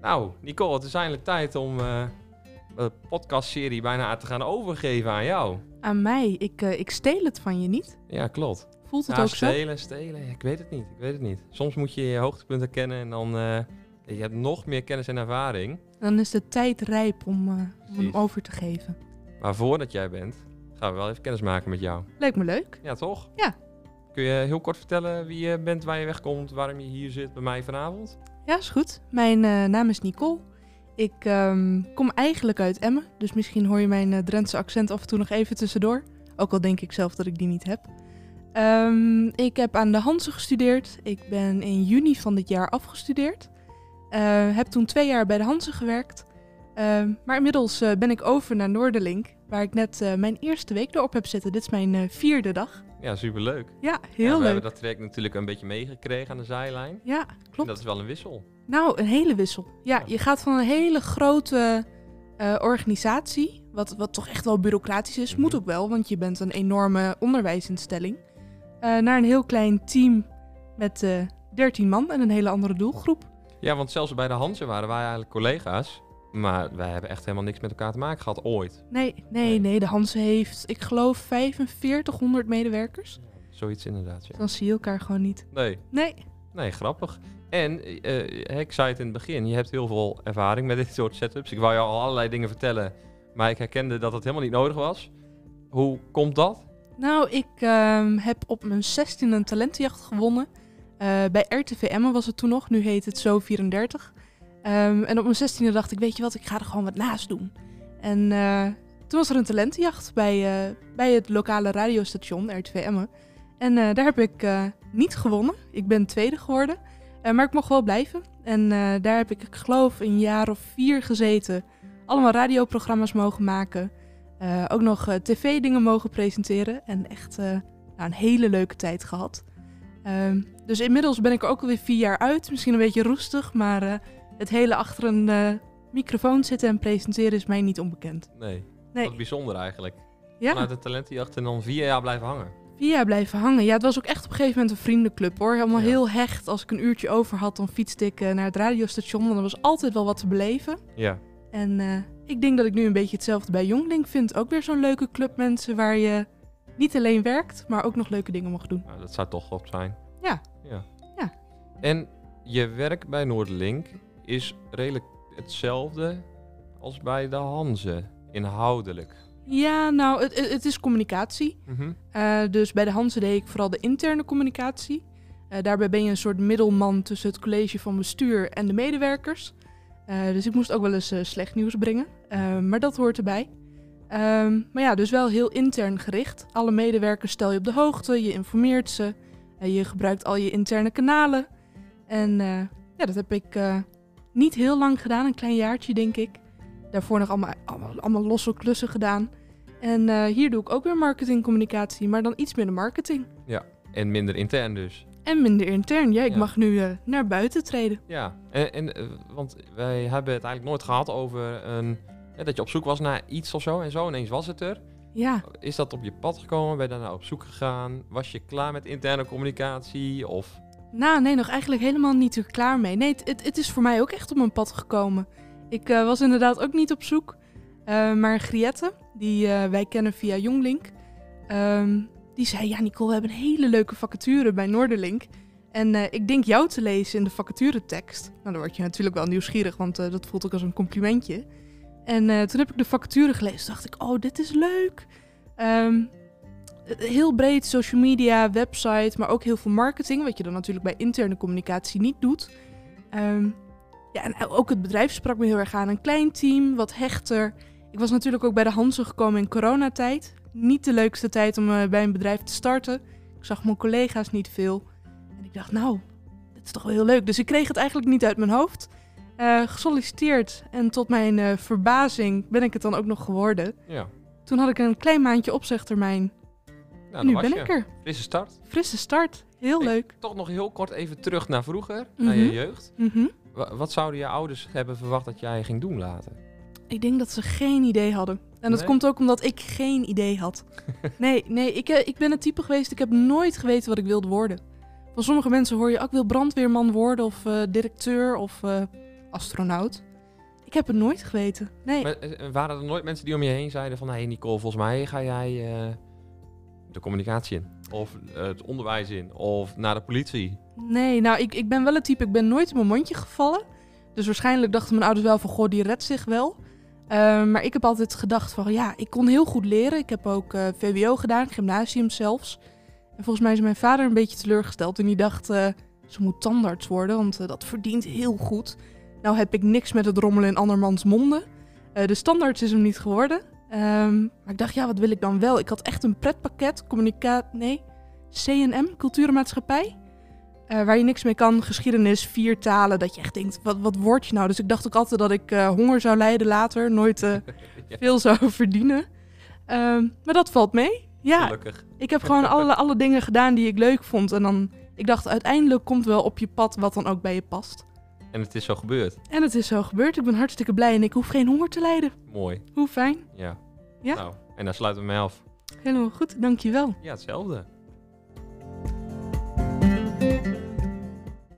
Nou, Nicole, het is eindelijk tijd om eh, de podcastserie bijna te gaan overgeven aan jou. Aan mij. Ik, eh, ik steel het van je niet. Ja, klopt. Voelt het Ja, ook zo? stelen, stelen. Ik weet het niet. Ik weet het niet. Soms moet je je hoogtepunten kennen en dan uh, je hebt nog meer kennis en ervaring. Dan is de tijd rijp om, om hem over te geven. Maar voordat jij bent, gaan we wel even kennis maken met jou. Lijkt me leuk. Ja, toch? Ja. Kun je heel kort vertellen wie je bent, waar je wegkomt, waarom je hier zit bij mij vanavond? Ja, is goed. Mijn eh, naam is Nicole. Ik ehm, kom eigenlijk uit Emmen. Dus misschien hoor je mijn eh, Drentse accent af en toe nog even tussendoor. Ook al denk ik zelf dat ik die niet heb. Ehm, ik heb aan de Hanse gestudeerd. Ik ben in juni van dit jaar afgestudeerd. Eh, heb toen twee jaar bij de Hanse gewerkt. Ehm, maar inmiddels eh, ben ik over naar Noorderlink. Waar ik net eh, mijn eerste week erop heb zitten. Dit is mijn eh, vierde dag. Ja, superleuk. Ja, Ja, heel we leuk. hebben dat traject natuurlijk een beetje meegekregen aan de zijlijn. Ja, En klopt. dat is wel een wissel. Nou, een hele wissel. Ja, Ja. je gaat van een hele grote organisatie, wat, wat toch echt wel bureaucratisch is, Mhm. moet ook wel, want je bent een enorme onderwijsinstelling, eh, naar een heel klein team met eh 13 man en een hele andere doelgroep. Ja, want zelfs bij de Hansen waren wij eigenlijk collega's. Maar wij hebben echt helemaal niks met elkaar te maken gehad, ooit. Nee, nee, nee. De Hans heeft, ik geloof, 4500 medewerkers. Zoiets inderdaad, ja. Dan zie je elkaar gewoon niet. Nee. Nee. Nee, grappig. En eh, ik zei het in het begin, je hebt heel veel ervaring met dit soort setups. Ik wou jou al allerlei dingen vertellen, maar ik herkende dat het helemaal niet nodig was. Hoe komt dat? Nou, ik ehm, heb op mijn 16e talentenjacht gewonnen. Eh, bij RTVM was het toen nog, nu heet het Zo34. Ehm, en op mijn zestiende dacht ik, weet je wat, ik ga er gewoon wat naast doen. En eh, toen was er een talentenjacht bij, eh, bij het lokale radiostation RTV Emmen. En eh, daar heb ik niet gewonnen. Ik ben tweede geworden. maar ik mocht wel blijven. En daar heb ik, ik geloof, een jaar of vier gezeten. Allemaal radioprogramma's mogen maken. ook nog tv-dingen mogen presenteren. En echt nou, een hele leuke tijd gehad. Ehm, dus inmiddels ben ik er ook alweer vier jaar uit. Misschien een beetje roestig, maar het hele achter een eh, microfoon zitten en presenteren is mij niet onbekend. Nee, Nee, wat bijzonder eigenlijk. ja, Vanuit de talentenjacht en dan vier jaar blijven hangen. vier jaar blijven hangen. Ja, het was ook echt op een gegeven moment een vriendenclub hoor. Helemaal Ja. heel hecht. Als ik een uurtje over had, dan fietste ik eh, naar het radiostation. Want er was altijd wel wat te beleven. Ja. En eh, ik denk dat ik nu een beetje hetzelfde bij Jonglink vind. Ook weer zo'n leuke club mensen waar je niet alleen werkt, maar ook nog leuke dingen mag doen. Nou, dat zou toch op zijn. Ja. ja. Ja. En je werk bij Noorderlink is redelijk hetzelfde als bij de Hanze, inhoudelijk. Ja, nou, het, het is communicatie. Mhm. Eh, dus bij de Hanse deed ik vooral de interne communicatie. Eh, daarbij ben je een soort middelman tussen het college van bestuur en de medewerkers. Eh, dus ik moest ook wel eens slecht nieuws brengen. Maar dat hoort erbij. Ehm, maar ja, dus wel heel intern gericht. Alle medewerkers stel je op de hoogte, je informeert ze. je gebruikt al je interne kanalen. En ja, dat heb ik niet heel lang gedaan, een klein jaartje denk ik. Daarvoor nog allemaal, allemaal, allemaal losse klussen gedaan. En eh, hier doe ik ook weer marketingcommunicatie, maar dan iets minder marketing. En minder intern dus. En minder intern. Ja, ik Ja. mag nu eh, naar buiten treden. Ja, en, en eh, want wij hebben het eigenlijk nooit gehad over een, ja, dat je op zoek was naar iets of zo en zo. Ineens was het er. Ja, Is dat op je pad gekomen? Ben je daarna op zoek gegaan? Was je klaar met interne communicatie? Of nou nee, nog eigenlijk helemaal niet klaar mee. Nee, het, het, is voor mij ook echt op mijn pad gekomen. Ik eh, was inderdaad ook niet op zoek. Eh, maar Griette, die eh, wij kennen via Jonglink, ehm, die zei... Ja, Nicole, we hebben een hele leuke vacature bij Noorderlink. En ik denk jou te lezen in de vacaturetekst. Nou, dan word je natuurlijk wel nieuwsgierig, want dat voelt ook als een complimentje. En toen heb ik de vacature gelezen. dacht ik, oh, dit is leuk. Ehm, heel breed social media, website, maar ook heel veel marketing. Wat je dan natuurlijk bij interne communicatie niet doet. Ehm, ja, en ook het bedrijf sprak me heel erg aan. Een klein team, wat hechter. Ik was natuurlijk ook bij de Hansen gekomen in coronatijd. Niet de leukste tijd om eh, bij een bedrijf te starten. Ik zag mijn collega's niet veel. En ik dacht, nou, dit is toch wel heel leuk. Dus ik kreeg het eigenlijk niet uit mijn hoofd. Eh, gesolliciteerd en tot mijn eh, verbazing ben ik het dan ook nog geworden. ja, Toen had ik een klein maandje opzegtermijn. Nou, nu ben je. ik er. Frisse start. Frisse start. Heel leuk. Toch nog heel kort even terug naar vroeger, naar je Mhm. jeugd. Mhm. Wa- Wat zouden je ouders hebben verwacht dat jij ging doen later? Ik denk dat ze geen idee hadden. En dat Nee? komt ook omdat ik geen idee had. nee, nee ik, eh, ik ben het type geweest, ik heb nooit geweten wat ik wilde worden. Van sommige mensen hoor je, ook ik wil brandweerman worden of eh, directeur of, eh, astronaut. Ik heb het nooit geweten. Nee. Maar, waren er nooit mensen die om je heen zeiden van... Hé hey Nicole, volgens mij ga jij de communicatie in. Of eh, het onderwijs in. Of naar de politie. Nee, nou, ik, ik ben wel het type, ik ben nooit in mijn mondje gevallen. Dus waarschijnlijk dachten mijn ouders wel van, goh, die redt zich wel. Uh, maar ik heb altijd gedacht van, ja, ik kon heel goed leren. Ik heb ook uh, VWO gedaan, gymnasium zelfs. En volgens mij is mijn vader een beetje teleurgesteld. En die dacht, uh, ze moet tandarts worden, want dat verdient heel goed. Nou heb ik niks met het rommelen in andermans monden. de standaard is hem niet geworden. Um, maar ik dacht, ja, wat wil ik dan wel? Ik had echt een pretpakket, communicatie, nee, CNM, cultuurmaatschappij. Uh, waar je niks mee kan, geschiedenis, vier talen. Dat je echt denkt, wat, wat word je nou? Dus ik dacht ook altijd dat ik uh, honger zou lijden later. Nooit uh, ja. veel zou verdienen. Um, maar dat valt mee. Ja, Gelukkig. ik heb gewoon alle, alle dingen gedaan die ik leuk vond. En dan, ik dacht, uiteindelijk komt wel op je pad wat dan ook bij je past. En het is zo gebeurd. En het is zo gebeurd. Ik ben hartstikke blij en ik hoef geen honger te lijden. Mooi. Hoe fijn. Ja. Ja? Nou, en daar sluiten we mee af. Helemaal goed, dankjewel. Ja, hetzelfde.